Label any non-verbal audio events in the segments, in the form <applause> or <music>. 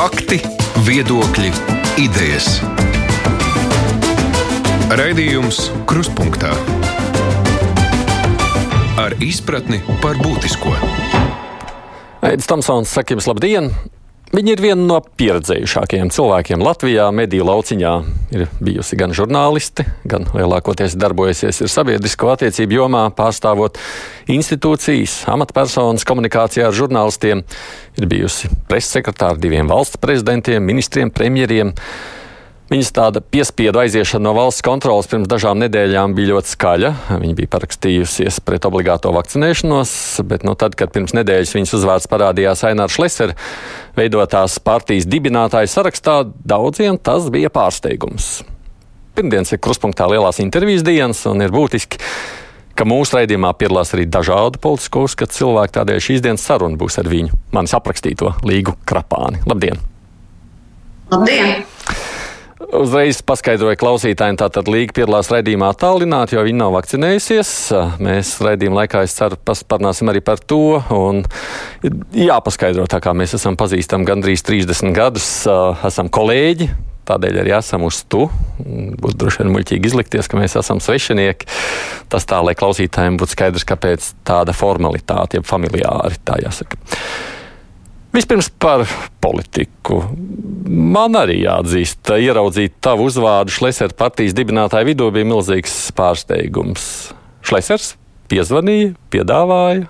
Fakti, viedokļi, idejas. Raidījums Kruspunkta ar izpratni par būtisko. Aizsmeļamies, Tamsons, saka jums labdien! Viņa ir viena no pieredzējušākajiem cilvēkiem Latvijā. Mediju lauciņā ir bijusi gan žurnālisti, gan lielākoties darbojusies sabiedrisko attiecību jomā, pārstāvot institūcijas, amatpersonas komunikācijā ar žurnālistiem. Ir bijusi preses sekretāra diviem valsts prezidentiem, ministriem, premjeriem. Viņas tāda piespiedu aiziešana no valsts kontrolas pirms dažām nedēļām bija ļoti skaļa. Viņa bija parakstījusies pret obligāto vakcinēšanos, bet nu, tad, kad pirms nedēļas viņas uzvārds parādījās Ainārs Šlesers, veidotās partijas dibinātāju sarakstā, daudziem tas bija pārsteigums. Pirmdienas ir kruspunktā lielās intervijas dienas un ir būtiski ka mūsu raidījumā piedalās arī dažādu politisko uzskatu cilvēku. Tādēļ šīs dienas saruna būs ar viņu, manis aprakstīto Līgu Krapāni. Labdien! Labdien! Uzreiz paskaidroju klausītājiem, tātad Līga piedalās raidījumā attālināti, jo viņi nav vakcinējusies. Mēs raidījuma laikā, es ceru, parunāsim arī par to. Un jāpaskaidro, tā kā mēs esam pazīstami gandrīz 30 gadus, esam kolēģi. Tādēļ arī esam uz tu. Būtu droši vien muļķīgi izlikties, ka mēs esam svešinieki. Tas tā, lai klausītājiem būtu skaidrs, kāpēc tāda formalitāte, jeb familiāri tā jāsaka. Vispirms par politiku. Man arī jāatzīst, ka ieraudzīt tavu uzvārdu Šlesera partijas dibinātāju vidū bija milzīgs pārsteigums. Šlesers piezvanīja, piedāvāja.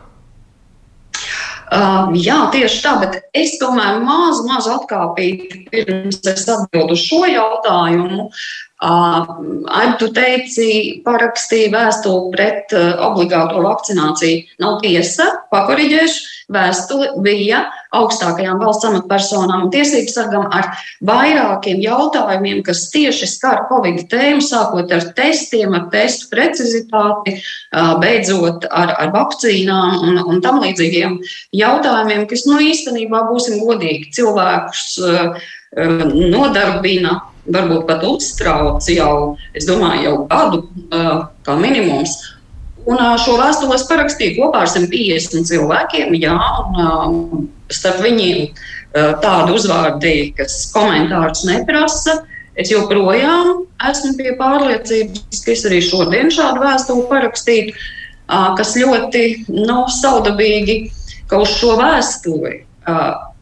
Uh, jā, tieši tā, bet es tomēr mazu, mazu atkāpīju pirms es atbildu šo jautājumu. Uh, Ar tu teici, parakstīja vēstuli pret uh, obligāto vakcināciju. Nav tiesa, pakoriģēšu. Vēstule bija augstākajām valsts amatpersonām un tiesību sargam ar vairākiem jautājumiem, kas tieši skar Covid tēmu, sākot ar testiem, ar testu precizitāti, beidzot ar, ar vakcīnām un, un tam līdzīgiem jautājumiem, kas, nu, īstenībā, būsim godīgi, cilvēkus nodarbina varbūt pat uztrauc jau, es domāju, jau gadu kā minimums. Un šo vēstuli es parakstīju kopā ar 150 cilvēkiem, jā, un starp viņiem tādu uzvārdi, kas komentārus neprasa. Es joprojām esmu pie pārliecības, ka es arī šodien šādu vēstuli parakstītu, kas ļoti nu, saudabīgi, ka uz šo vēstuli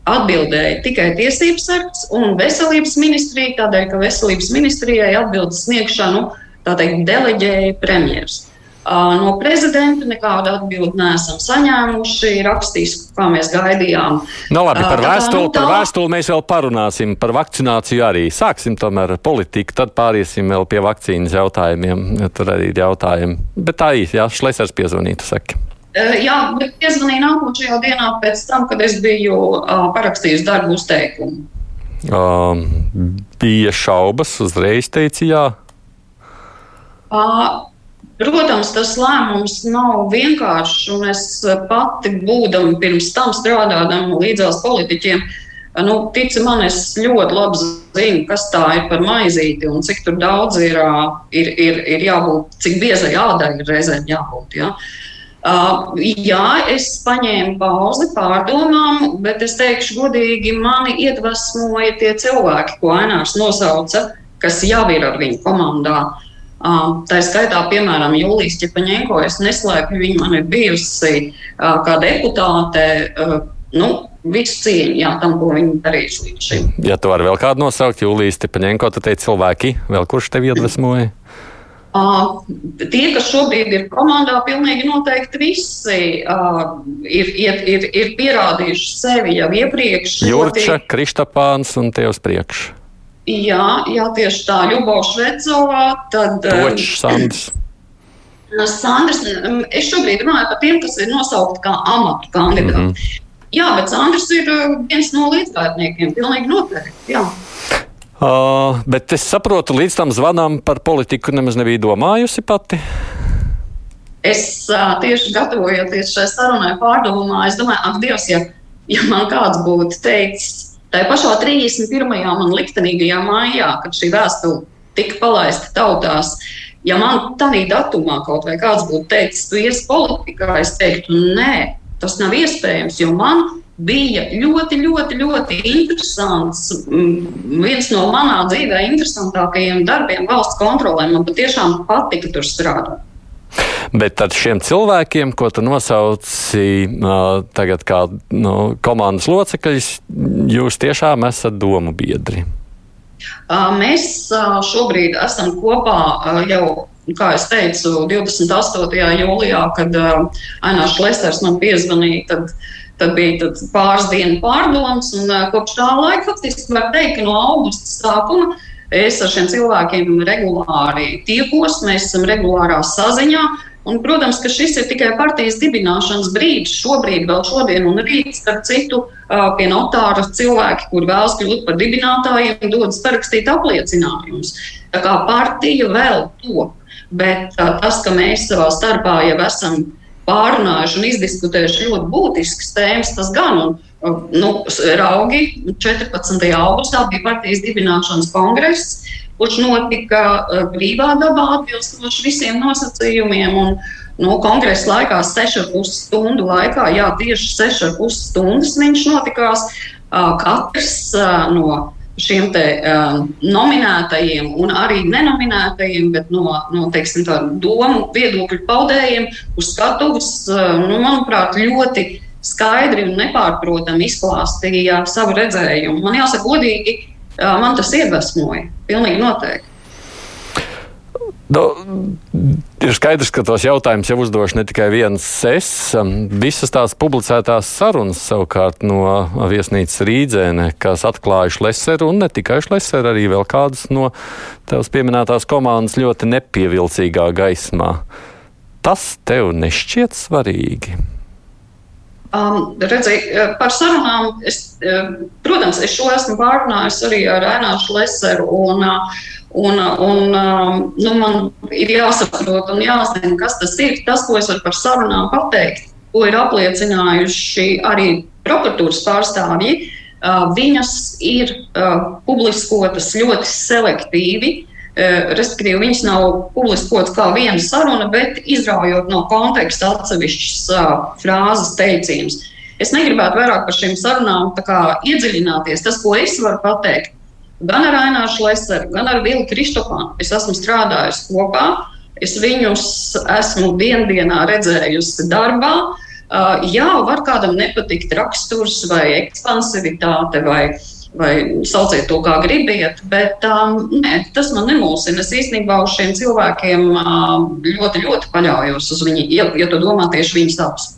atbildēja tikai tiesības sargs un veselības ministrija, tādēļ, ka veselības ministrijai atbildes sniegšanu teikt, deleģēja premjeras. No prezidenta nekādu atbildi neesam saņēmuši. Rakstīs, kā mēs gaidījām. No nu, labi, par vēstuli, nu, tā... par vēstuli mēs vēl parunāsim. Par vakcināciju arī sāksim tomēr ar politiku, tad pāriesim vēl pie vakcīnas jautājumiem. Tur arī ir jautājumi. Bet tā īsti, jā, Šlesers piezvanītu, saka. Jā, bet piezvanīja nākošajā dienā pēc tam, kad es biju parakstījusi darbu uzteikumu. Um, bija šaubas, uzreiz teica jā. Uh, Protams, tas lēmums nav vienkāršs, un es pati būdama pirms tam strādājot līdzās politiķiem, nu, tici man, es ļoti labi zinu, kas tā ir par maizīti un cik daudz ir, ir, ir, ir jābūt, cik biezai ādai ir reizēm jābūt. Ja? Uh, jā, es paņēmu pauzi pārdomām, bet es teikšu, godīgi, mani iedvesmoja tie cilvēki, ko Ainārs nosauca, kas jau ir ar viņu komandā. Uh, tā skaitā, piemēram, Julijas Čepaņēko, es neslēpju, viņa man ir bijusi uh, kā deputāte. Uh, nu, Visu cieņu jā, tam, ko viņi darījuši līdz šim. Ja tu vari vēl kādu nosaukt, Julijas Stepaņēko, tad teici cilvēki, vēl kurš tevi iedvesmoja? Uh, tie, kas šobrīd ir komandā, pilnīgi noteikti visi uh, ir, ir, ir, ir pierādījuši sevi jau iepriekš. Jurča, ļoti... Kristapāns un tie uz priekšu. Jā, jā, tieši tā, Ļubovs Švecovā, tad. Točs, Sandrs. <clears throat> Sandrs, es šobrīd runāju par tiem, kas ir nosaukti kā amatu kandidāti. Mm -hmm. Jā, bet Sandrs ir viens no līdzgaitniekiem, pilnīgi noteikti. Jā. Uh, bet es saprotu, līdz tam zvanām par politiku nemaz nebija domājusi pati. Es uh, tieši gatavojoties šai sarunai, pārdomāju, es domāju, ak, Dievs, ja, ja man kāds būtu teicis, tā pašā 31. man liktenīgajā mājā, kad šī vēstule tika palaista tautās, ja man tādā datumā kaut vai kāds būtu teicis, tu iesi politikā, es teiktu, nē, tas nav iespējams, jo man bija ļoti, ļoti, ļoti interesants. Viens no manā dzīvē interesantākajiem darbiem valsts kontrolē. Man patiešām patika tur strādāt. Bet tad šiem cilvēkiem, ko tu nosauci tagad kā nu, komandas locekļus, jūs tiešām esat domu biedri. Mēs šobrīd esam kopā jau kā jau teicu, 28. jūlijā, kad uh, Ainārs Lesers man piezvanīja, tad, tad bija tad pāris dienu pārdoms. Un, uh, kopš tā laika, faktiski, var teikt, ka no augusta sākuma es ar šiem cilvēkiem regulāri tiekos, mēs esam regulārā saziņā. Un, protams, ka šis ir tikai partijas dibināšanas brīdis. Šobrīd, vēl šodien un rīt, starp citu, pie notāra cilvēki, kur vēlas kļūt par dibinātājiem, dodas parakstīt apliecinājumus. Tā kā partija vēl top. Bet tas, ka mēs savā starpā jau esam pārunājuši un izdiskutējuši ļoti būtiskas tēmas, tas gan. Un, nu, raugi 14. augustā bija partijas dibināšanas kongress, kurš notika uh, brīvā dabā, atbilstoši visiem nosacījumiem. Un, nu, kongresa laikā, 6,5 stundu laikā, jā, tieši 6,5 stundas viņš notikās. Uh, katrs uh, no šiem te, um, nominētajiem un arī nenominētajiem, bet no, no teiksim, domu viedokļu paudējiem uz skatuves, uh, nu, manuprāt, ļoti skaidri un nepārprotami izklāstīja savu redzējumu. Man jāsaka, godīgi, man tas iedvesmoja. Pilnīgi noteikti. Nu, ir skaidrs, ka tos jautājumus jau uzdošu ne tikai viens es. Visas tās publicētās sarunas savukārt no viesnīcas Rīdzēne, kas atklājuši Leseru un ne tikai Leseru, arī vēl kādas no tavas pieminētās komandas ļoti nepievilcīgā gaismā. Tas tev nešķiet svarīgi. Um, redzēju, eh, par sarunām, es, eh, protams, es šo esmu pārunājis arī ar Aināšu Leseru. Un, eh, un, un, um, nu, man ir jāsaprot un jāzina, kas tas ir. Tas, ko es varu par sarunām pateikt, ko ir apliecinājuši arī prokuratūras pārstāvji, viņas ir publiskotas ļoti selektīvi. Eh, respektīvi, viņas nav publiskotas kā viena saruna, bet izraujot no konteksta atsevišķas uh, frāzes, teicienus. Es negribētu vairāk par šīm sarunām iedziļināties. Tas, ko es varu pateikt, gan ar Aināšu Leseru, gan ar Vilu Kristofānu, es esmu strādājusi kopā. Es viņus esmu dienā redzējusi darbā. Uh, jā, var kādam nepatikt raksturs vai ekspansivitāte vai uh, vai sauciet to, kā gribiet, bet um, nē, tas man nemulsina. Es īstenībā uz šiem cilvēkiem um, ļoti, ļoti paļaujos uz viņu, ja, ja tu domā tieši viņas dabas.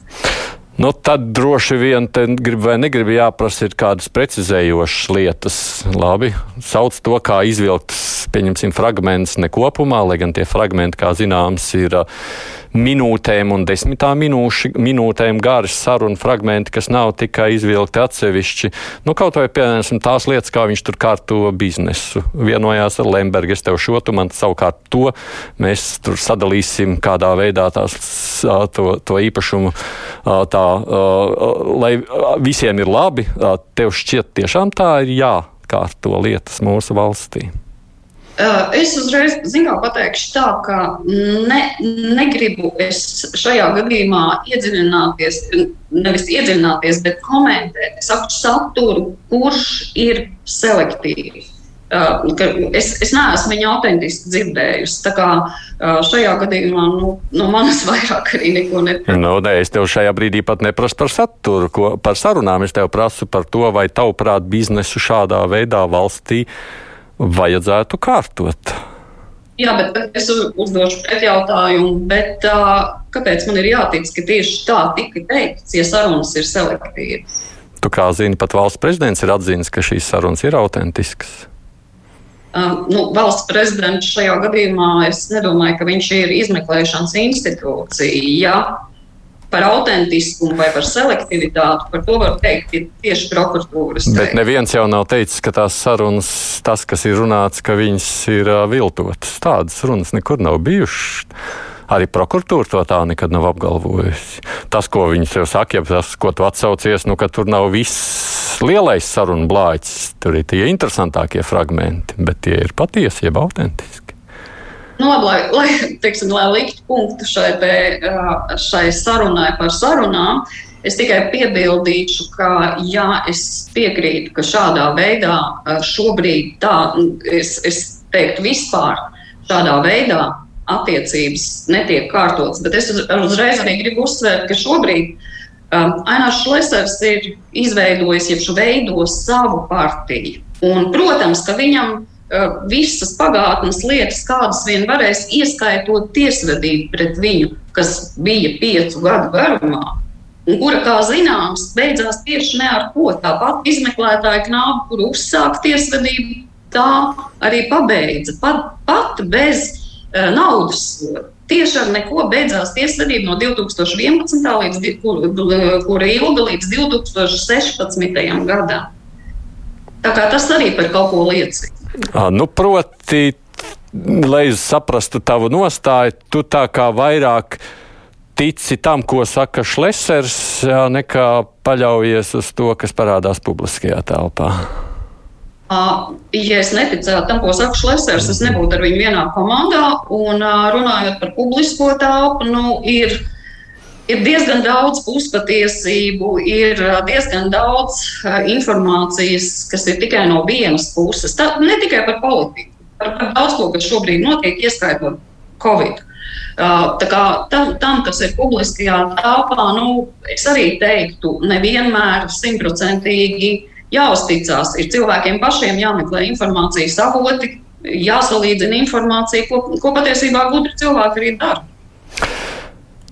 Nu, tad droši vien grib vai negrib jāprasa ir kādas precizējošas lietas. Labi, sauc to kā izvilktas, pieņemsim, fragments ne kopumā, lai gan tie fragmenti, kā zināms, ir uh, minūtēm un desmitām minūši, minūtēm garas sarunu fragmenti, kas nav tikai izvilkti atsevišķi. Nu, kaut vai, piemēram, tās lietas, kā viņš tur kārto biznesu. Vienojās ar Lembergu, es tev šo, tu man savukārt to. Mēs tur sadalīsim kādā veidā tās, to, to īpašumu tā, lai visiem ir labi. Tev šķiet tiešām tā ir jākārto lietas mūsu valstī. Es uzreiz zinu, pateikšu tā, ka ne, negribu es šajā gadījumā iedziļināties, nevis iedziļināties, bet komentēt. Saturu, kurš ir selektīvs. Es, es neesmu viņu autentiski dzirdējusi. Tā kā šajā gadījumā nu, no manas <laughs> vairāk arī neko neprasa. Nu, ne, es tev šajā brīdī pat neprasu par saturu, ko, par sarunām. Es tev prasu par to, vai tavuprāt biznesu šādā veidā valstī vajadzētu kārtot? Jā, bet es uzdošu pretjautājumu, bet, uh, kāpēc man ir jātic, ka tieši tā tika teikts, ja sarunas ir selektīvas? Tu kā zini, pat valsts prezidents ir atzīmis, ka šīs sarunas ir autentiskas. Um, nu, valsts prezidents šajā gadījumā es nedomāju, ka viņš ir izmeklēšanas institūcija. Ja par autentiskumu vai par selektivitāti, par to var teikt tieši prokuratūras. Bet teikt. neviens jau nav teicis, ka tās sarunas, tas, kas ir runāts, ka viņas ir viltotas. Tādas runas nekur nav bijušas. Arī prokuratūra to tā nekad nav apgalvojusi. Tas, ko viņi sev saka, ja tas, ko tu atsaucies, nu, ka tur nav viss lielais sarunu blāķis, tur ir tie interesantākie fragmenti, bet tie ir patiesi, jeb autentiski. Nu, labi, lai, lai, teiksim, lai liktu punktu šai, te, šai sarunai par sarunām, Es tikai piebildīšu, ka, jā, es piekrītu, ka šādā veidā šobrīd tā, es, es teiktu, vispār šādā veidā attiecības netiek kārtotas. Bet es uz, uzreiz arī gribu uzsvērt, ka šobrīd um, Ainārs Šlesers ir izveidojis, jeb veido savu partiju. Un, protams, ka viņam uh, visas pagātnes lietas, kādas vien varēs, ieskaitot tiesvedību pret viņu, kas bija piecu gadu garumā, un kura, kā zināms, beidzās tieši ne ar ko. Tāpat izmeklētāja knāba, kur uzsāka tiesvedību, tā arī pabeidza. Pat, pat bez uh, naudas soda. Tieši ar neko beidzās tiesvedība no 2011. līdz kura kur ilga līdz 2016. gadam. Tā kā tas arī par kaut ko liecina. Nu, proti, lai saprastu tavu nostāju, tu tā kā vairāk tici tam, ko saka Šlesers, nekā paļaujies uz to, kas parādās publiskajā telpā. Ja es neticētu tam, ko saka Šlesers, es nebūtu ar viņu vienā komandā. Un, runājot par publisko telpu, nu, ir, ir diezgan daudz puspatiesību, ir diezgan daudz uh, informācijas, kas ir tikai no vienas puses. Tā, ne tikai par politiku, par, par daudz ko, kas šobrīd notiek, ieskaitot Covid. Kā, tam, tam, kas ir publiskajā telpā, nu, es arī teiktu, nevienmēr simtprocentīgi jāuzticās. Ir cilvēkiem pašiem jāmeklē informācijas avoti, jāsalīdzina informācija, ko, ko patiesībā gudri cilvēki arī dara.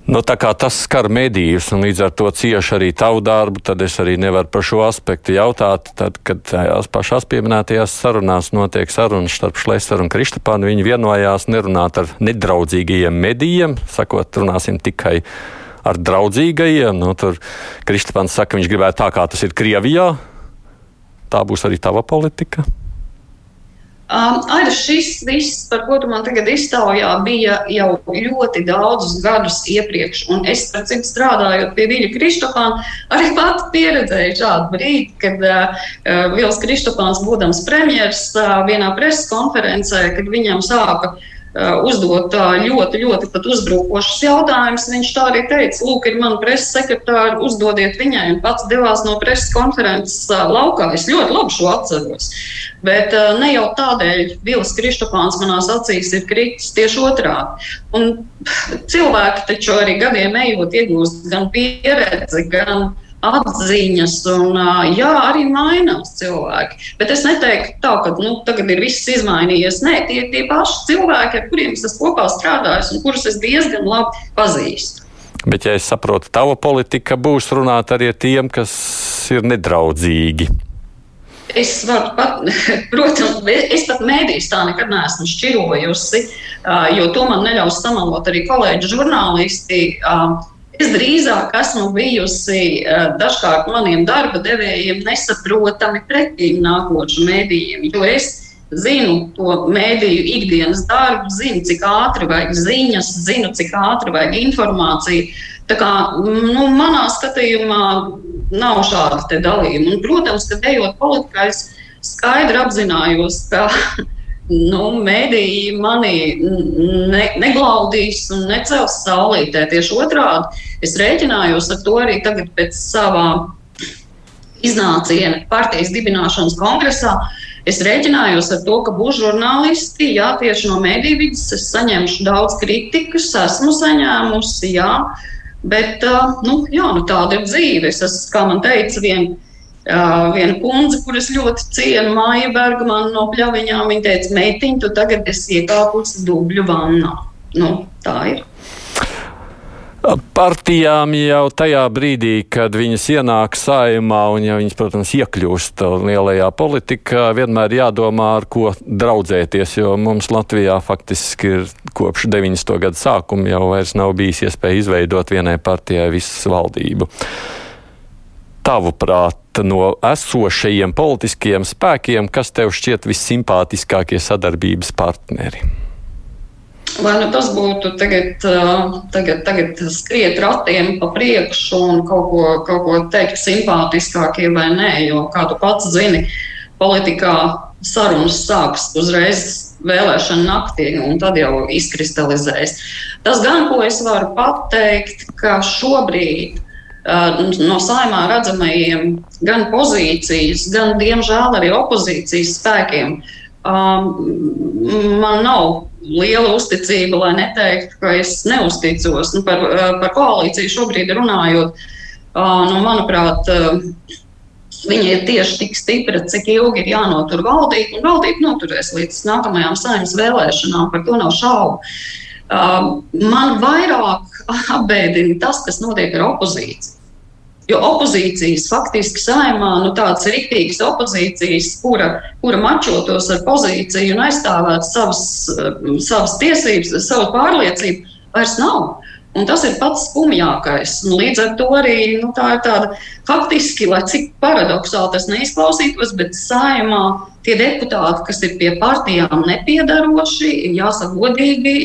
Nu, tā kā tas skar medijus un līdz ar to cieši arī tavu darbu, tad es arī nevaru par šo aspektu jautāt. Tad, kad tajās pašās pieminētajās sarunās notiek sarunas starp Šlēsaru un Kristapānu, viņi vienojās nerunāt ar nedraudzīgajiem medijiem, sakot, runāsim tikai ar draudzīgajiem. Nu, tur Kristapāns saka, viņš gribētu tā, kā tas ir Krievijā. Tā būs arī tava politika. Um, arī šis viss, par ko tu man tagad iztaujā, bija jau ļoti daudzus gadus iepriekš. Un es, starp citu, strādājot pie Viļa Kristofāna, arī pati pieredzēju šādu brīdi, kad uh, Vils Kristofāns, būdams premjers, uh, vienā preses konferencē, kad viņam sāka Uh, uzdot ļoti, ļoti uzbrukošus jautājumus. Viņš tā arī teica, lūk, ir mana preses sekretāra, uzdodiet viņai, un pats devās no preses konferences laukā. Es ļoti labi šo atceros. Bet ne jau tādēļ Vils Kristofāns manās acīs ir kritis tieši otrādi. Un cilvēki taču arī gadiem ejot iegūst gan pieredzi, gan atziņas, un jā, arī mainās cilvēki. Bet es neteiktu, tā, ka nu, tagad ir viss izmainījies. Nē, tie ir tie paši cilvēki, ar kuriem es kopā strādājis un kurus es diezgan labi pazīstu. Bet, ja es saprotu, tava politika būs runāt arī ar tiem, kas ir nedraudzīgi. Es varu pat, <laughs> protams, es pat mēdīs tā nekad neesmu šķirojusi, jo to man neļaus samalot arī kolēģi žurnālisti. Es drīzāk esmu bijusi eh, dažkārt maniem darba devējiem nesaprotami pretīm nākošu mēdījiem, jo es zinu to mēdīju ikdienas darbu, zinu, cik ātri vajag ziņas, zinu, cik ātri vajag informāciju. Tā kā nu, manā skatījumā nav šāda dalījuma. Un, protams, ka ejot politikā, es skaidri apzinājos, ka <laughs> nu, mēdīji mani ne, neglaudīs un necels saulītē. Tieši otrādi, es rēķinājos ar to arī tagad pēc savā iznāciena partijas dibināšanas kongresā. Es rēķinājos ar to, ka būs žurnālisti, jā, tieši no mēdīju vidas es saņemšu daudz kritikas, esmu saņēmusi, jā, bet nu, jā, nu, tāda ir dzīve. Es esmu, kā man teica, viena viena kundze, kuras ļoti cienu, Māja Bergmana no pļaviņām, viņa teica, meitiņ, tu tagad esi iekāpusi dubļu vannā. Nu, tā ir. Partijām jau tajā brīdī, kad viņas ienāk saimā un, ja viņas, protams, iekļūst lielajā politikā, vienmēr jādomā, ar ko draudzēties, jo mums Latvijā faktiski ir kopš 90. gadu sākuma jau vairs nav bijis iespēja izveidot vienai partijai visu valdību tavuprāt, no esošajiem politiskajiem spēkiem, kas tev šķiet vissimpātiskākie sadarbības partneri? Vai nu tas būtu tagad, tagad, tagad skriet ratiem pa priekšu un kaut ko, kaut ko teikt simpātiskākie vai nē, jo, kā tu pats zini, politikā sarunas sākas uzreiz vēlēšana naktī, un tad jau izkristalizējas. Tas gan, ko es varu pateikt, ka šobrīd no saimā redzamajiem gan pozīcijas, gan, diemžēl, arī opozīcijas spēkiem. Man nav liela uzticība, lai neteiktu, ka es neusticos. Nu, par, par koalīciju šobrīd runājot, nu, manuprāt, Viņa ir tieši tik stipra, cik ilgi ir jānotur valdība, un valdība noturēs līdz nākamajām saimnes vēlēšanām, par to nav šaubu. Uh, man vairāk <laughs> apbēdina tas, kas notiek ar opozīciju. Jo opozīcijas faktiski saimā, nu tāds riktīgs opozīcijas, kura, kura mačotos ar pozīciju un aizstāvētu savas, savas tiesības, savu pārliecību, vairs nav. Un tas ir pats skumjākais. Un līdz ar to arī nu, tā ir tāda faktiski, lai cik paradoxāli tas neizklausītos, bet saimā tie deputāti, kas ir pie partijām nepiedaroši, jāsaka godīgi,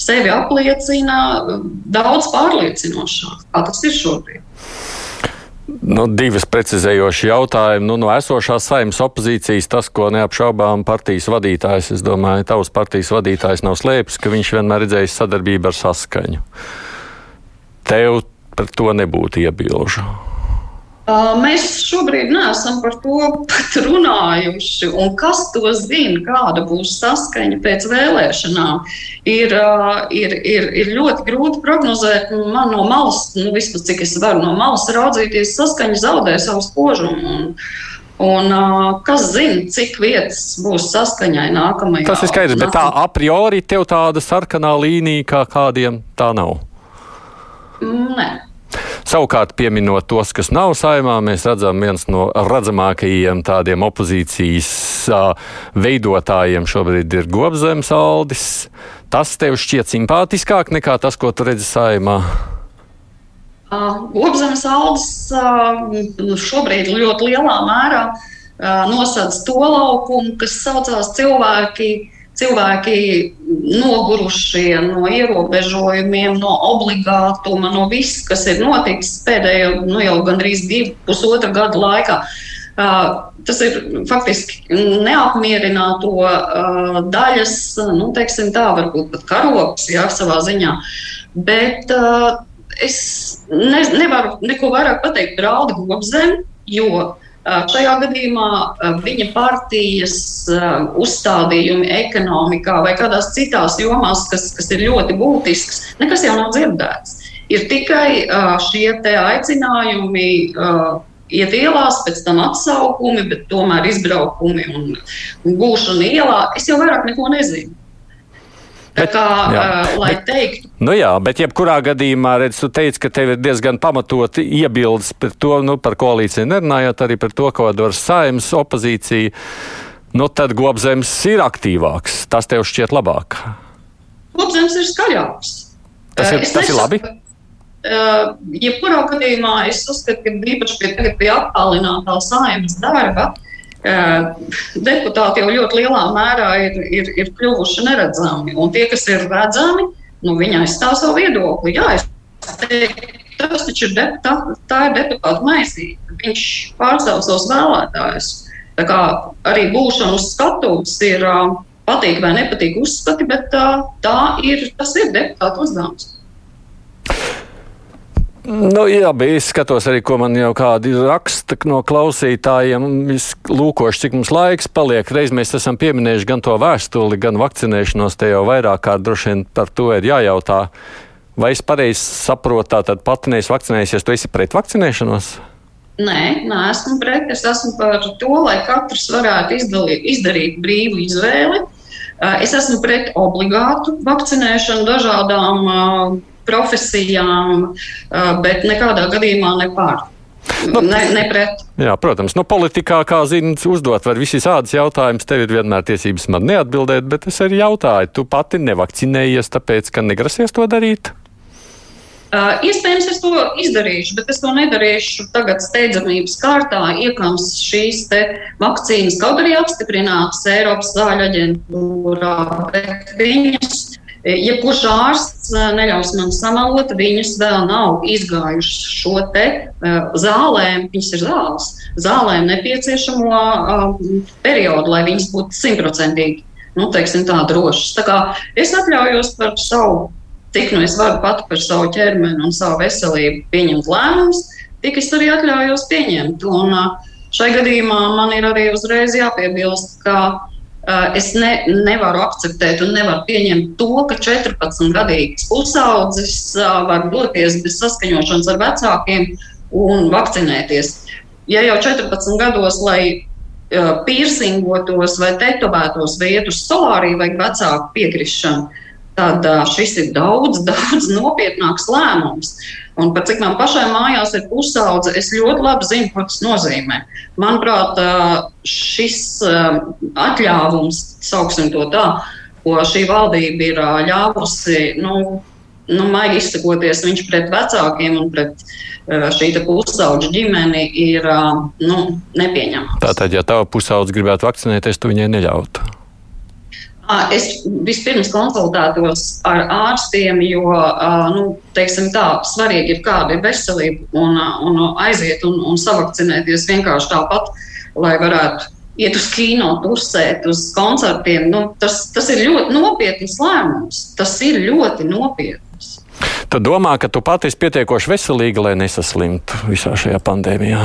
sevi apliecina daudz pārliecinošāk, kā tas ir šobrīd. Nu, divas precizējošas jautājumas. Nu, no esošās saimnes opozīcijas tas, ko neapšaubām partijas vadītājs, es domāju, tavs partijas vadītājs nav slēpis, ka viņš vienmēr redzējis sadarbību ar saskaņu. Tev par to nebūtu iebilžu. Mēs šobrīd neesam par to pat runājuši. Un kas to zina, kāda būs saskaņa pēc vēlēšanām, ir, ir, ir, ir ļoti grūti prognozēt. Man no malas, nu, vismaz cik es varu no malas raudzīties, saskaņa zaudē savu spožumu. Un, Un, uh, kas zina, cik vietas būs saskaņai nākamajā? Tas ir skaidrs, bet tā a priori tev tāda sarkanā līnija kā kādiem tā nav. Nē. Savukārt, pieminot tos, kas nav saimā, mēs redzam, viens no redzamākajiem tādiem opozīcijas veidotājiem šobrīd ir Gobzems Aldis. Tas tev šķiet simpātiskāk nekā tas, ko tu redzi saimā? Gobzemes Aldis uh, šobrīd ļoti lielā mērā nosedz to laukumu, kas saucās cilvēki cilvēki nogurušie no ierobežojumiem, no obligātuma, no viss, kas ir noticis pēdējo nu, jau gandrīz divu, pusotra gada laikā. Tas ir faktiski neapmierināto daļas, nu, teiksim tā, varbūt pat karoks, jā, savā ziņā. Bet es ne, nevaru neko vairāk pateikt par Aldi Gobzemi, jo Šajā gadījumā viņa partijas uzstādījumi ekonomikā vai kādās citās jomās, kas, kas ir ļoti būtisks, nekas jau nav dzirdēts. Ir tikai šie aicinājumi iet ielās, pēc tam atsaukumi, bet tomēr izbraukumi un gūšana ielā. Es jau vairāk neko nezinu. Bet, kā, jā, uh, lai bet, teiktu. Nu jā, bet jebkurā gadījumā, redz, tu teici, ka tev ir diezgan pamatoti iebildes par to, nu, par koalīciju nerunājot, arī par to, ko var saimnes opozīcija. Nu, tad Gobzems ir aktīvāks. Tas tev šķiet labāk. Gobzems ir skaļāks. Tas ir, es tas nesaku, ir labi. Uh, jebkurā gadījumā es uzskatu, ka īpaši pie, pie attālinātā saimnes darba uh, deputāti jau ļoti lielā mērā ir, ir, ir kļuvuši neredzami. Un tie, kas ir redzami, nu, viņi aizstāv savu viedokli. Jā, teiktu, tas taču ir, deputā, tā ir deputāta maisīte. Viņš pārstāv savus vēlētājus. Tā kā arī būšana uz skatuves ir patīk vai nepatīk uzskati, bet tā, tā ir, tas ir deputāta uzdevums. Nu, jā, bija es skatos arī, ko man jau kādi raksta no klausītājiem. Es lūkošu, cik mums laiks paliek. Reiz mēs esam pieminējuši gan to vēstuli, gan vakcinēšanos. Te jau vairāk kārt droši vien par to ir jājautā. Vai es pareizi saprotu, tātad pati neesi vakcinējies, tu esi pret vakcinēšanos? Nē, neesmu pret. Es esmu par to, lai katrs varētu izdalīt, izdarīt brīvu izvēli. Es esmu pret obligātu vakcinēšanu dažādām profesijām, bet nekādā gadījumā ne pār. Nu, ne, ne pret. Jā, protams, nu, politikā, kā zināms, uzdot var visi šādus jautājumus. Tev ir vienmēr tiesības man neatbildēt, bet es arī jautāju, tu pati nevakcinējies, tāpēc, ka negrasies to darīt? Uh, iespējams, es to izdarīšu, bet es to nedarīšu tagad steidzamības kārtā. Iekams šīs vakcīnas kaut arī apstiprinātas Eiropas zāļu aģentūrā, bet viņas Jebkurš ja ārsts eh, neļaus man samalot, viņus vēl nav izgājuši šo te uh, zālēm, viņas ir zāles, zālēm nepieciešamo periodu, lai viņas būtu simtprocentīgi, nu, teiksim tā, drošas. Tā kā es atļaujos par savu cik nu es varu pati par savu ķermeni un savu veselību pieņemt lēmumus, tik es arī atļaujos pieņemt. Un, šai gadījumā man ir arī uzreiz jāpiebilst, ka es ne, nevaru akceptēt un nevaru pieņemt to, ka 14-gadīgs pusaudzis var doties bez saskaņošanas ar vecākiem un vakcinēties. Ja jau 14 gados, lai piercingotos vai tetovētos vai iet uz solāriju, vajag vecāku piekrišanu, tad šis ir daudz, <laughs> daudz nopietnāks lēmums. Un pat cik man pašai mājās ir pusaudze, es ļoti labi zinu, ko tas nozīmē. Manuprāt, šis atļāvums, sauksim to tā, ko šī valdība ir ļāvusi, nu, nu, maigi izsakoties, viņš pret vecākiem un pret šī pusaudža ģimeni ir nu, nepieņemams. Tātad, ja tava pusaudze gribētu vakcinēties, tu viņai neļautu. Es vispirms konsultētos ar ārstiem, jo nu, tā, svarīgi ir, kāda ir veselība, un, un aiziet un, un savakcinēties vienkārši tāpat, lai varētu iet uz kino, tusēt, uz koncertiem. Nu, tas, tas ir ļoti nopietns lēmums. Tas ir ļoti nopietns. Tu domā, ka tu pati esi pietiekoši veselīga, lai nesaslimtu visā šajā pandēmijā?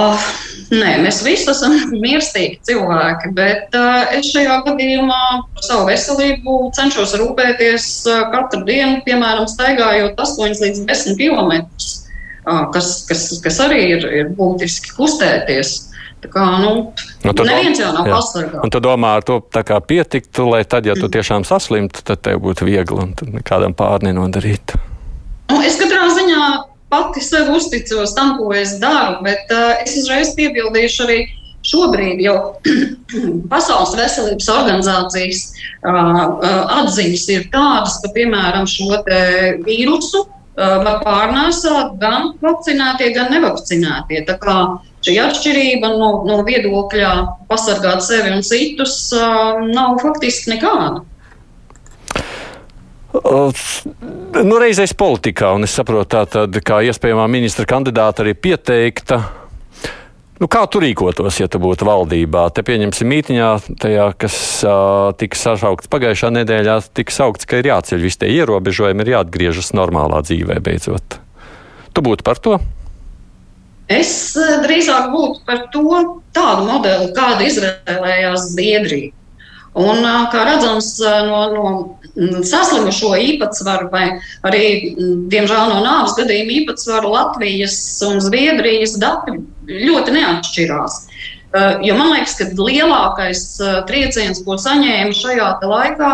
Oh, nē, mēs visi esam <laughs> mierstīgi cilvēki, bet uh, es šajā gadījumā par savu veselību cenšos rūpēties uh, katru dienu, piemēram, staigājot 8 līdz 10 km, uh, kas, kas, kas arī ir, ir būtiski kustēties. Tā kā, nu, nu, neviens jau nav pasargāts. Un tu domā, ar to pietiktu, lai tad, ja tu mm. tiešām saslimtu, tad tev būtu viegli un kādam pār nenodarīt. Nu, es katrā ziņā pati sev uzticos tam, ko es daru, bet uh, es uzreiz piebildīšu arī. Šobrīd jau <clears throat> Pasaules veselības organizācijas uh, atziņas ir tādas, ka, piemēram, šo vīrusu uh, var pārnēsāt gan vakcinētie, gan nevakcinētie. Tā kā šī atšķirība no, no viedokļa pasargāt sevi un citus uh, nav faktiski nekāda. Nu, reizēs politikā, un es saprotu, tā tad, kā iespējamā ministra kandidāta arī pieteikta. Nu, kā tu rīkotos, ja tu būtu valdībā? Te pieņemsim mītiņā, tajā, kas uh, tika sašaukts pagājušā nedēļā, tika saukts, ka ir jāceļ visi tie ierobežojumi, ir jāatgriežas normālā dzīvē beidzot. Tu būtu par to? Es drīzāk būtu par to tādu modeli, kādu izvēlējās Zviedrija. Un, kā redzams, no, no saslimušo īpatsvaru vai arī, diemžēl, no nāves gadījuma īpatsvaru Latvijas un Zviedrijas dati ļoti neatšķirās. Jo man liekas, ka lielākais trieciens, ko saņēma šajā laikā,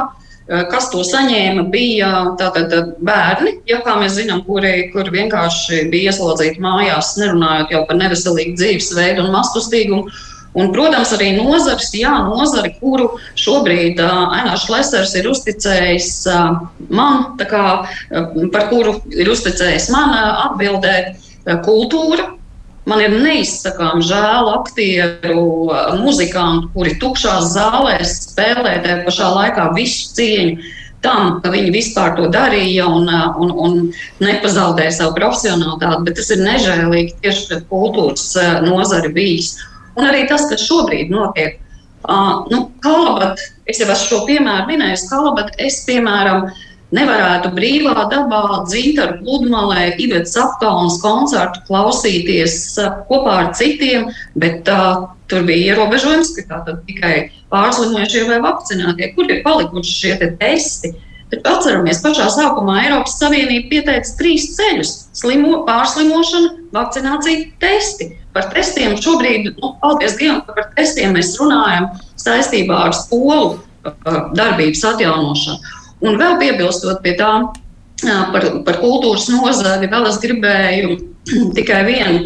kas to saņēma, bija tātad bērni, ja, kā mēs zinām, kuri, kuri vienkārši bija ieslodzīti mājās, nerunājot jau par neveselīgu dzīvesveidu un mastustīgumu. Un, protams, arī nozars, jā, nozari, kuru šobrīd uh, Ainārs Lesers ir uzticējis uh, man, kā, uh, par kuru ir uzticējis man uh, atbildēt, uh, kultūra. Man ir neizsakām žēl aktieru, uh, muzikantu, kuri tukšās zālēs spēlē tajā pašā laikā visu cieņu tam, ka viņi vispār to darīja un, un, un nepazaudēja savu profesionālitāti, bet tas ir nežēlīgi tieši pret kultūras nozari bijis. Un arī tas, kas šobrīd notiek. Uh, nu, Kalabat, es jau esmu šo piemēru minējis, Kalabat, es piemēram nevarētu brīvā dabā dzintaru pludmalē, Ivetas apkalnas koncertu klausīties uh, kopā ar citiem, bet uh, tur bija ierobežojums, ka tātad tikai pārslimojušie vai vakcinētie, kur ir palikuši šie te testi. Bet atceramies, pašā sākumā Eiropas Savienība pieteica trīs ceļus - slimo, pārslimošana, vakcinācija, testi. Par testiem šobrīd, nu, paldies Dievam, ka par testiem mēs runājam saistībā ar skolu uh, darbības atjaunošanu. Un vēl piebilstot pie tā, uh, par, par kultūras nozari, vēl es gribēju <clears throat> tikai vienu,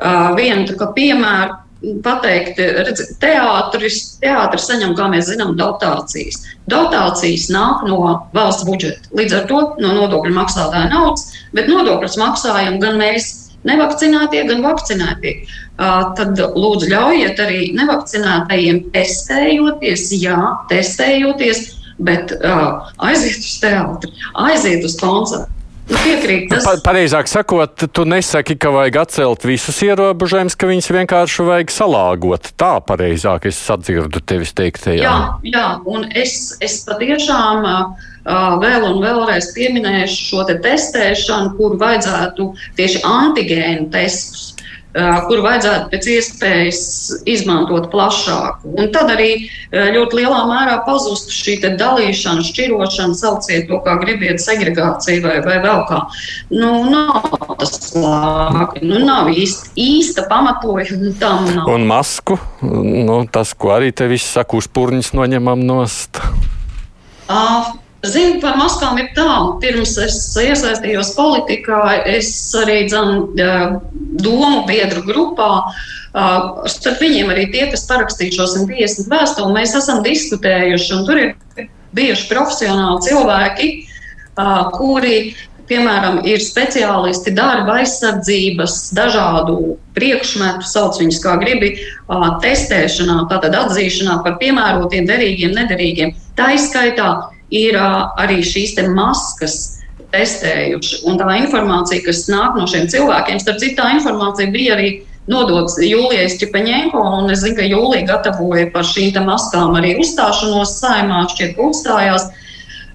uh, vienu piemēru pateikt, redz, teātris, teātris saņem, kā mēs zinām, dotācijas. Dotācijas nāk no valsts budžeta. Līdz ar to no nodokļu maksātāja naudas, bet nodokļus maksājam gan mēs, nevakcinētie, gan vakcinētie. Tad lūdzu ļaujiet arī nevakcinētajiem testējoties, jā, testējoties, bet aiziet uz teātri, aiziet uz koncertu. Piekrīt, tas... pa, pareizāk sakot, tu nesaki, ka vajag atcelt visus ierobežojumus, ka viņus vienkārši vajag salāgot. Tā pareizāk es sadzirdu tevis teiktajā. Jā, jā, un es, es patiešām uh, vēl un vēlreiz pieminēšu šo te testēšanu, kur vajadzētu tieši antigēnu testus kur vajadzētu pēc iespējas izmantot plašāk. Un tad arī ļoti lielā mērā pazustu šī dalīšana, šķirošana, sauciet to, kā gribiet, segregācija vai, vai vēl kā. Nu, nav tas labāk, nu, nav īsti, īsta pamatojuma tam. Nav. Un masku, nu, tas, ko arī te viss saka, uz purņus noņemam nost. Uh, Zinu, par maskām ir tā, pirms es iesaistījos politikā, es arī dzan, domu biedru grupā. Starp viņiem arī tie, kas parakstīja šo 150 vēstuli, mēs esam diskutējuši, tur ir bijuši profesionāli cilvēki, kuri piemēram, ir speciālisti darba aizsardzības, dažādu priekšmetu, sauc viņus kā gribi, testēšanā, tātad atzīšanā par piemērotiem, derīgiem, nederīgiem. Tā izskaitā ir arī šīs maskas testējuši. Un tā informācija, kas nāk no šiem cilvēkiem, starp citu, tā informācija bija arī nodots Jūlijai Čepaņēnko, un es zinu, ka Jūlija gatavoja par šīm maskām arī uzstāšanos saimā, šķiet, uzstājās.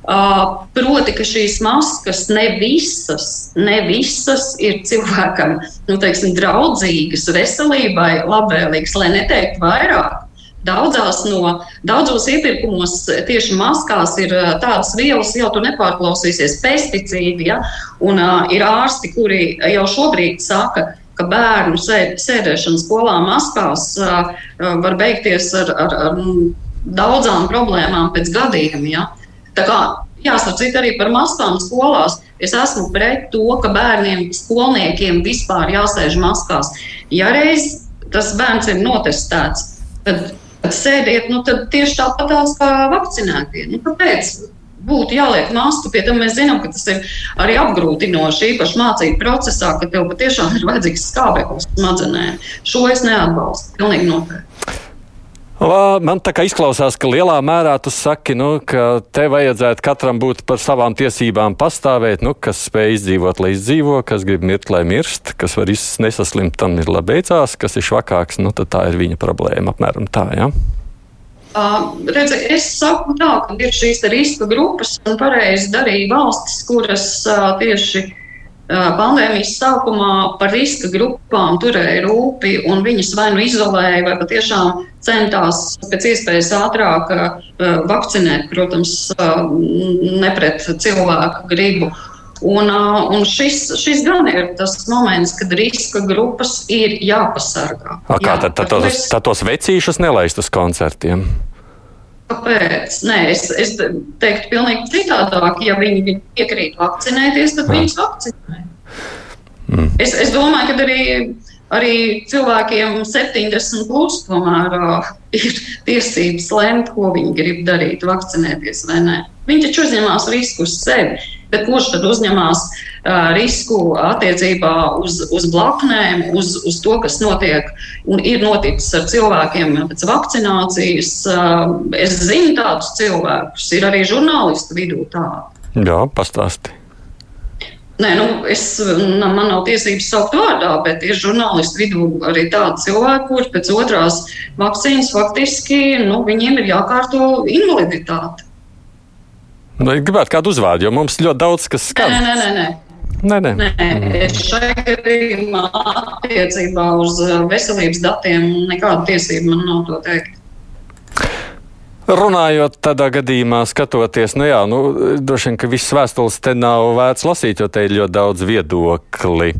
Uh, proti, ka šīs maskas ne visas, ne visas ir cilvēkam nu, teiksim, draudzīgas, veselībai, labvēlīgas, lai neteiktu vairāk. Daudzās no, daudzos iepirkumos tieši maskās ir tādas vielas, jau tur nepārklausīsies, pesticīdi. Ja? Un uh, ir ārsti, kuri jau šobrīd saka, ka bērnu sēdēšana skolā maskās uh, var beigties ar, ar, ar daudzām problēmām pēc gadiem. Ja? Tā kā jāsaka arī par maskām skolās. Es esmu pret to, ka bērniem, skolniekiem vispār jāsēž maskās. Ja reiz tas bērns ir notestēts, tad sēdiet, nu, tad tieši tāpatās kā vakcinētie. Nu, kāpēc? Būtu jāliek masku, pie tam mēs zinām, ka tas ir arī apgrūtinoši, īpaši mācību procesā, ka tev patiešām ir vajadzīgs skābeklis smadzenēm. Šo es neatbalstu. Pilnīgi noteikti. Man tā kā izklausās, ka lielā mērā tu saki, nu, ka te vajadzētu katram būt par savām tiesībām pastāvēt, nu, kas spēj izdzīvot, lai izdzīvo, kas grib mirt, lai mirst, kas var nesaslimt, tam ir labi beidzās, kas ir švakāks, nu, tad tā ir viņa problēma, apmēram tā, jā. Ja? Uh, redzi, es saku tā, ka ir šīs riska grupas un pareizi darīja valstis, kuras uh, tieši uh, pandēmijas sākumā par riska grupām turēja rūpi un viņas vai nu izolēja, vai patiešām centās pēc iespējas ātrāk vakcinēt, protams, ne pret cilvēku gribu. Un, un šis, šis gan ir tas moments, kad riska grupas ir jāpasargā. A, kā tad, tad, tos, tad tos vecīšus nelaist uz koncertiem? Kāpēc? Nē, es, es teiktu, pilnīgi citādāk. Ja viņi piekrīt vakcinēties, tad viņus vakcinē. Mm. Es, es domāju, ka arī, arī cilvēkiem 70 plus tomēr uh, ir tiesības lemt, ko viņi grib darīt, vakcinēties vai nē. Viņi taču uzņemās risku uz sevi. Bet kurš tad uzņemās uh, risku attiecībā uz, uz blaknēm, uz, uz to, kas notiek un ir noticis ar cilvēkiem pēc vakcinācijas? Uh, es zinu tādus cilvēkus, ir arī žurnālistu vidū tādi. Jā, pastāsti. Nē, nu, es, man nav tiesības saukt vārdā, bet ir žurnālisti vidū arī tādi cilvēki, kuriem pēc otrās vakcīnas faktiski nu, viņiem ir jākārto invaliditāte. Nu, gribētu kādu uzvārdu, jo mums ļoti daudz kas skan. Nē, nē, nē. nē. Nē, nē. šai gadījumā attiecībā uz uh, veselības datiem nekāda tiesība man nav to teikt. Runājot tādā gadījumā, skatoties, nu jā, nu, droši vien, ka visas vēstules te nav vērts lasīt, jo te ir ļoti daudz viedokli.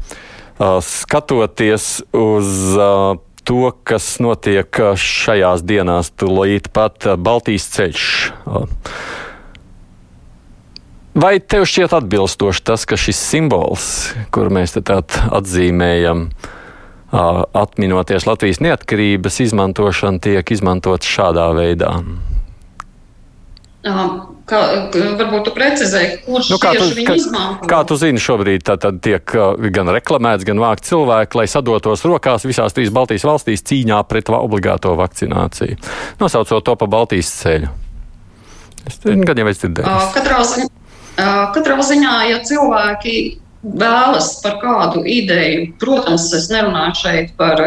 Uh, skatoties uz uh, to, kas notiek uh, šajās dienās, tūlīt pat uh, Baltijas ceļš. Uh, Vai tev šķiet atbilstoši tas, ka šis simbols, kuru mēs te tādā atzīmējam, atminoties Latvijas neatkarības izmantošana, tiek izmantots šādā veidā? Kā, varbūt tu precizēji, kurš nu, tu, ka, izmanto? Kā tu zini, šobrīd tā, tiek gan reklamēts, gan vākt cilvēki, lai sadotos rokās visās trīs Baltijas valstīs cīņā pret obligāto vakcināciju. Nosaucot to pa Baltijas ceļu. Es jau es dzirdēju. Katrā ziņā Katrā ziņā, ja cilvēki vēlas par kādu ideju, protams, es nerunāju šeit par,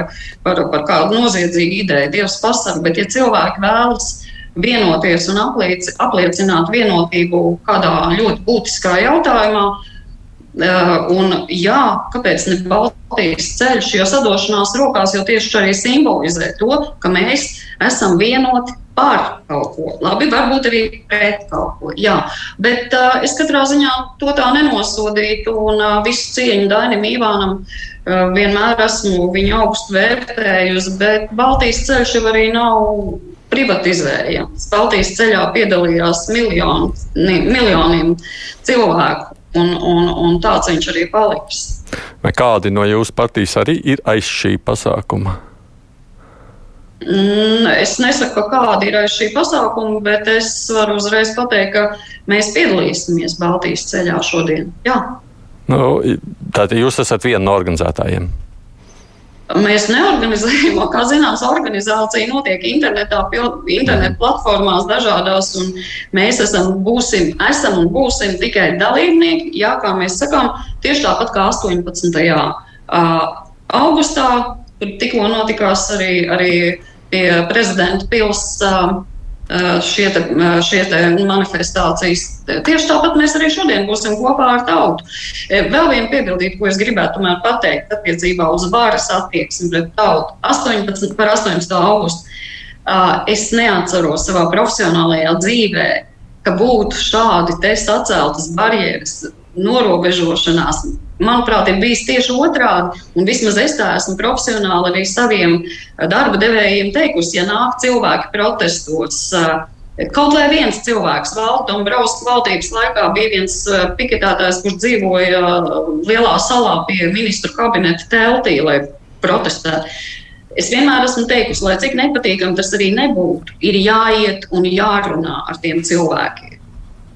par, par kādu noziedzīgu ideju, Dievs pasaka, bet ja cilvēki vēlas vienoties un apliec, apliecināt vienotību kādā ļoti būtiskā jautājumā, un jā, kāpēc ne Baltijas ceļš, jo sadošanās rokās jau tieši arī simbolizē to, ka mēs esam vienoti par kaut ko. Labi, varbūt arī pret kaut ko. Jā, bet uh, es katrā ziņā to tā nenosodītu un uh, visu cieņu Dainam Ivānam uh, vienmēr esmu viņu augstu vērtējusi, bet Baltijas ceļš jau arī nav privatizējams. Baltijas ceļā piedalījās miljoni, miljoniem cilvēku, un, un, un tāds viņš arī paliks. Vai kādi no jūsu partijas arī ir aiz šī pasākuma? Mm, es nesaku, kāda ir šī pasākuma, bet es varu uzreiz pateikt, ka mēs piedalīsimies Baltijas ceļā šodien. Jā. Nu, tātad jūs esat viena no organizētājiem. Mēs neorganizējam, <laughs> kā zināms, organizācija notiek internetā, internetu platformās dažādās, un mēs esam, būsim, esam un būsim tikai dalībnieki. Jā, kā mēs sakām, tieši tāpat kā 18. augustā, kur tikko notikās arī, arī pie prezidenta pilsētas šie, te, šie te manifestācijas. Tieši tāpat mēs arī šodien būsim kopā ar tautu. Vēl viena piebildība, ko es gribētu pateikt attiecībā uz varas attieksmi pret tautu. 18, par 18. augustu es neatceros savā profesionālajā dzīvē, ka būtu šādi saceltas barjeras, norobežošanās manuprāt, ir bijis tieši otrādi. Un vismaz es tā esmu profesionāli arī saviem eh, darba devējiem teikusi, ja nāk cilvēki protestos. Eh, kaut vai viens cilvēks, Valdembrauska valdības laikā, bija viens eh, piketētājs, kurš dzīvoja lielā salā pie ministru kabineta teltī, lai protestētu. Es vienmēr esmu teikusi, lai cik nepatīkami tas arī nebūtu, ir jāiet un jārunā ar tiem cilvēkiem.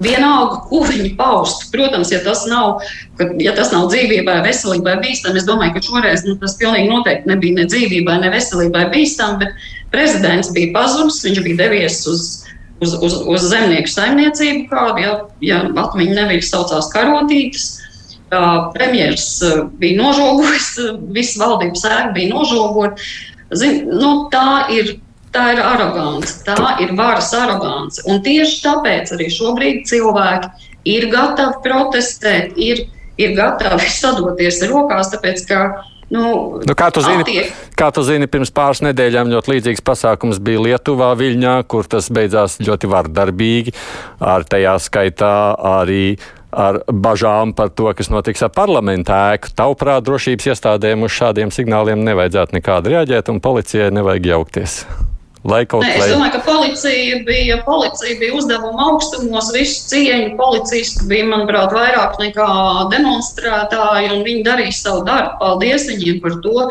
Vienalga, ko viņi paust. Protams, ja tas nav, ka, ja tas nav dzīvībai, veselībai bīstami, es domāju, ka šoreiz nu, tas pilnīgi noteikti nebija ne dzīvībai, ne veselībai bīstami, bet prezidents bija pazudis, viņš bija devies uz, uz, uz, uz zemnieku saimniecību, kādu, ja, ja atmiņa nevis saucās karotītes. Premjeras bija nožogojis, visa valdības ēka bija nožogota. Zin, nu, tā ir tā ir arogance, tā ir varas arogance. Un tieši tāpēc arī šobrīd cilvēki ir gatavi protestēt, ir, ir gatavi <laughs> sadoties rokās, tāpēc ka Nu, nu, kā, tu zini, attiek. kā tu zini, pirms pāris nedēļām ļoti līdzīgs pasākums bija Lietuvā, Viļņā, kur tas beidzās ļoti vardarbīgi. Ar tajā skaitā arī ar bažām par to, kas notiks ar parlamentu ēku. Tavuprāt, drošības iestādēm uz šādiem signāliem nevajadzētu nekādi reaģēt, un policijai nevajag jaukties. Lai kaut Nē, es domāju, ka policija bija, policija bija uzdevuma augstumos, visu cieņu. Policisti bija, manuprāt, vairāk nekā demonstrētāji, un viņi darīja savu darbu. Paldies viņiem par to.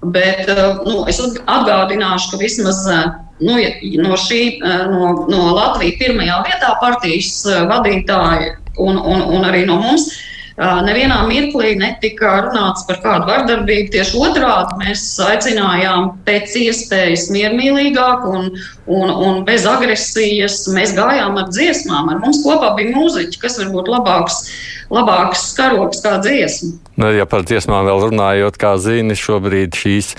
Bet eh, nu, es atgādināšu, ka vismaz eh, nu, no, šī, eh, no, no Latvijas pirmajā vietā partijas vadītāji un, un, un arī no mums Nevienā mirklī netika runāts par kādu vardarbību. Tieši otrādi mēs aicinājām pēc iespējas miermīlīgāk un, un, un bez agresijas. Mēs gājām ar dziesmām, ar mums kopā bija mūziķi, kas var būt labāks labāks karoks kā dziesma. Nu, ja par dziesmām vēl runājot, kā zini, šobrīd šīs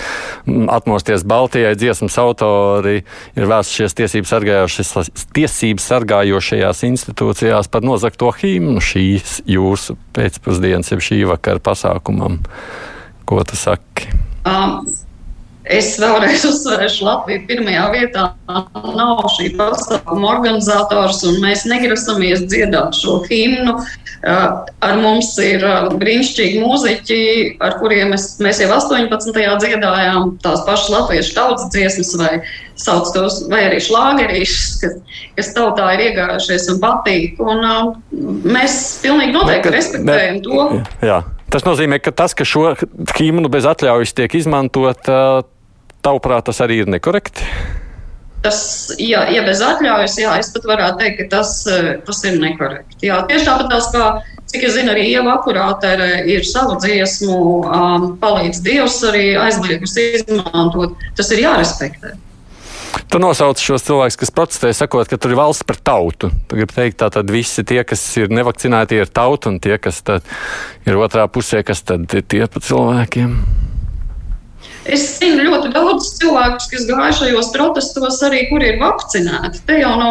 mm, atmosties Baltijai dziesmas autori ir vēstušies tiesības sargājošajās institūcijās par nozakto himnu šīs jūsu pēcpusdienas, jeb šī vakara pasākumam. Ko tu saki? Um. Es vēlreiz uzsveršu, Latvija pirmajā vietā nav šī pasākuma organizators, un mēs negrasamies dziedāt šo himnu. Ar mums ir brīnišķīgi mūziķi, ar kuriem mēs, mēs jau 18. dziedājām tās pašas latviešu tautas dziesmas, vai sauc tos, vai arī šlāgerīšus, kas, kas tautā ir iegājušies un patīk. Un, mēs pilnīgi noteikti bet, respektējam bet, to. Jā. Tas nozīmē, ka tas, ka šo himnu bez atļaujas tiek izmantot, tavuprāt, tas arī ir nekorekti. Tas, ja, ja bez atļaujas, jā, es pat varētu teikt, ka tas, eh, tas ir nekorekti. Jā, tieši tāpat tās, kā, cik es zinu, arī Ieva akurātere ir savu dziesmu, um, palīdz Dievs arī aizliegus izmantot. Tas ir jārespektē. Tu nosauc šos cilvēkus, kas protestē, sakot, ka tur ir valsts par tautu. Tu gribi teikt, tā tad visi tie, kas ir nevakcinēti, ir tauta, un tie, kas ir otrā pusē, kas tad ir tie pa cilvēkiem. Es zinu ļoti daudz cilvēku, kas gāja šajos protestos, arī kuri ir vakcinēti. Te jau no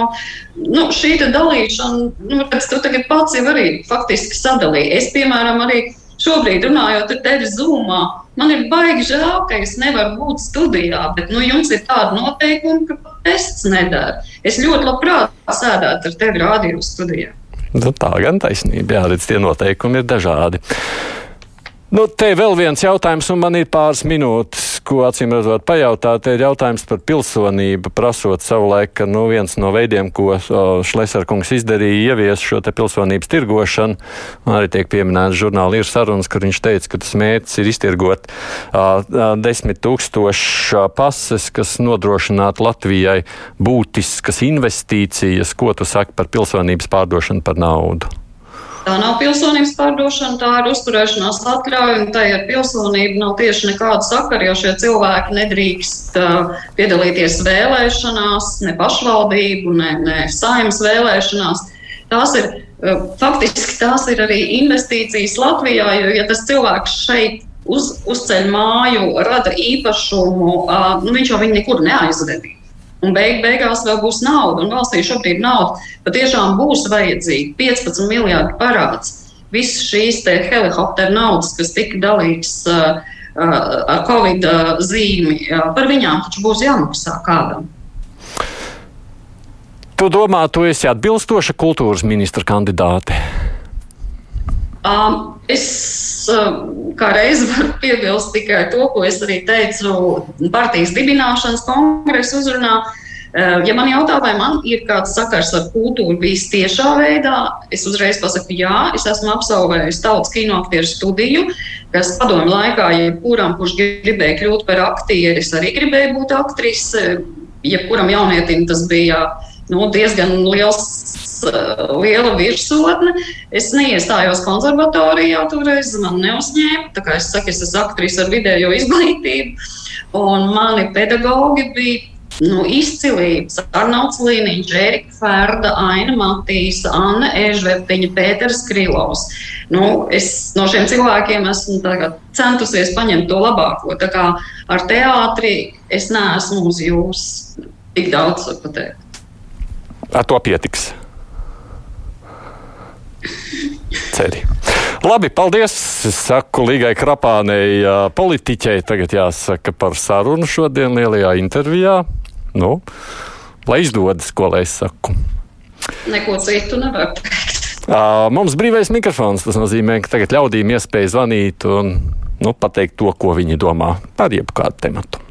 nu, šī dalīšana, nu, redz, tu tagad pats jau arī faktiski sadalīji. Es, piemēram, arī šobrīd runājot ar tevi zūmā, man ir baigi žēl, ka es nevaru būt studijā, bet nu, jums ir tāda noteikuma, ka tests nedara. Es ļoti labprāt sēdētu ar tevi rādījumu studijā. Nu, tā gan taisnība, jā, redz, tie noteikumi ir dažādi. Nu, te vēl viens jautājums, un man ir pāris minūtes, ko acīm redzot pajautāt. Te ir jautājums par pilsonību, prasot savulaik, ka nu, viens no veidiem, ko Šlesarkungs izdarīja, ievies šo te pilsonības tirgošanu. Arī tiek pieminēts žurnāli ir sarunas, kur viņš teica, ka tas mērķis ir iztirgot uh, desmit tūkstošu pases, kas nodrošinātu Latvijai būtiskas investīcijas. Ko tu saki par pilsonības pārdošanu par naudu? Tā nav pilsonības pārdošana, tā ir uzturēšanās atļauja, un tai ar pilsonību nav tieši nekāda sakara, jo šie cilvēki nedrīkst uh, piedalīties vēlēšanās, ne pašvaldību, ne, ne saimnes vēlēšanās. Tās ir uh, faktiski tās ir arī investīcijas Latvijā, jo ja tas cilvēks šeit uz, uzceļ māju, rada īpašumu, uh, nu, viņš jau viņu nekur neaizvedīs. Un beig, beigās vēl būs nauda, un valstī šobrīd nauda patiešām būs vajadzīga. 15 miljardi parāds. Visas šīs helikopteru naudas, kas tika dalītas uh, uh, ar Covid zīmi, uh, par viņām taču būs jāmaksā kādam. Tu domā, tu esi atbilstoša kultūras ministra kandidāte? Um, es uh, kā reizi varu piebilst tikai to, ko es arī teicu partijas dibināšanas kongresa uzrunā. Uh, ja man jautā, vai man ir kāds sakars ar kultūru bijis tiešā veidā, es uzreiz pasaku, jā, es esmu absolvējis tautas kinoaktieru studiju, kas padomu laikā, jebkuram, kurš gribēja kļūt par aktieri, es arī gribēju būt aktrise. Jebkuram jaunietim tas bija nu, diezgan liels liela virsotne. Es neiestājos konservatorijā, toreiz man neuzņēma. Tā kā es saku, es esmu aktrise ar vidējo izglītību, un mani pedagogi bija nu, izcilības. Arnauts Līniņš, Erika Ferda, Aina Matīsa, Anna Ežvertiņa, Pēters Krilovs. Nu, es no šiem cilvēkiem esmu centusies paņemt to labāko. Tā kā ar teātri es neesmu uz jums tik daudz pateikt. Ar to pietiks ceri. Labi, paldies. Es saku Līgai Krapānei, politiķei, tagad jāsaka par sarunu šodien lielajā intervijā. Nu, lai izdodas, ko lai es saku. Neko citu nevar teikt. Mums brīvais mikrofons. Tas nozīmē, ka tagad ļaudīm iespēja zvanīt un nu, pateikt to, ko viņi domā par jebkādu tematu.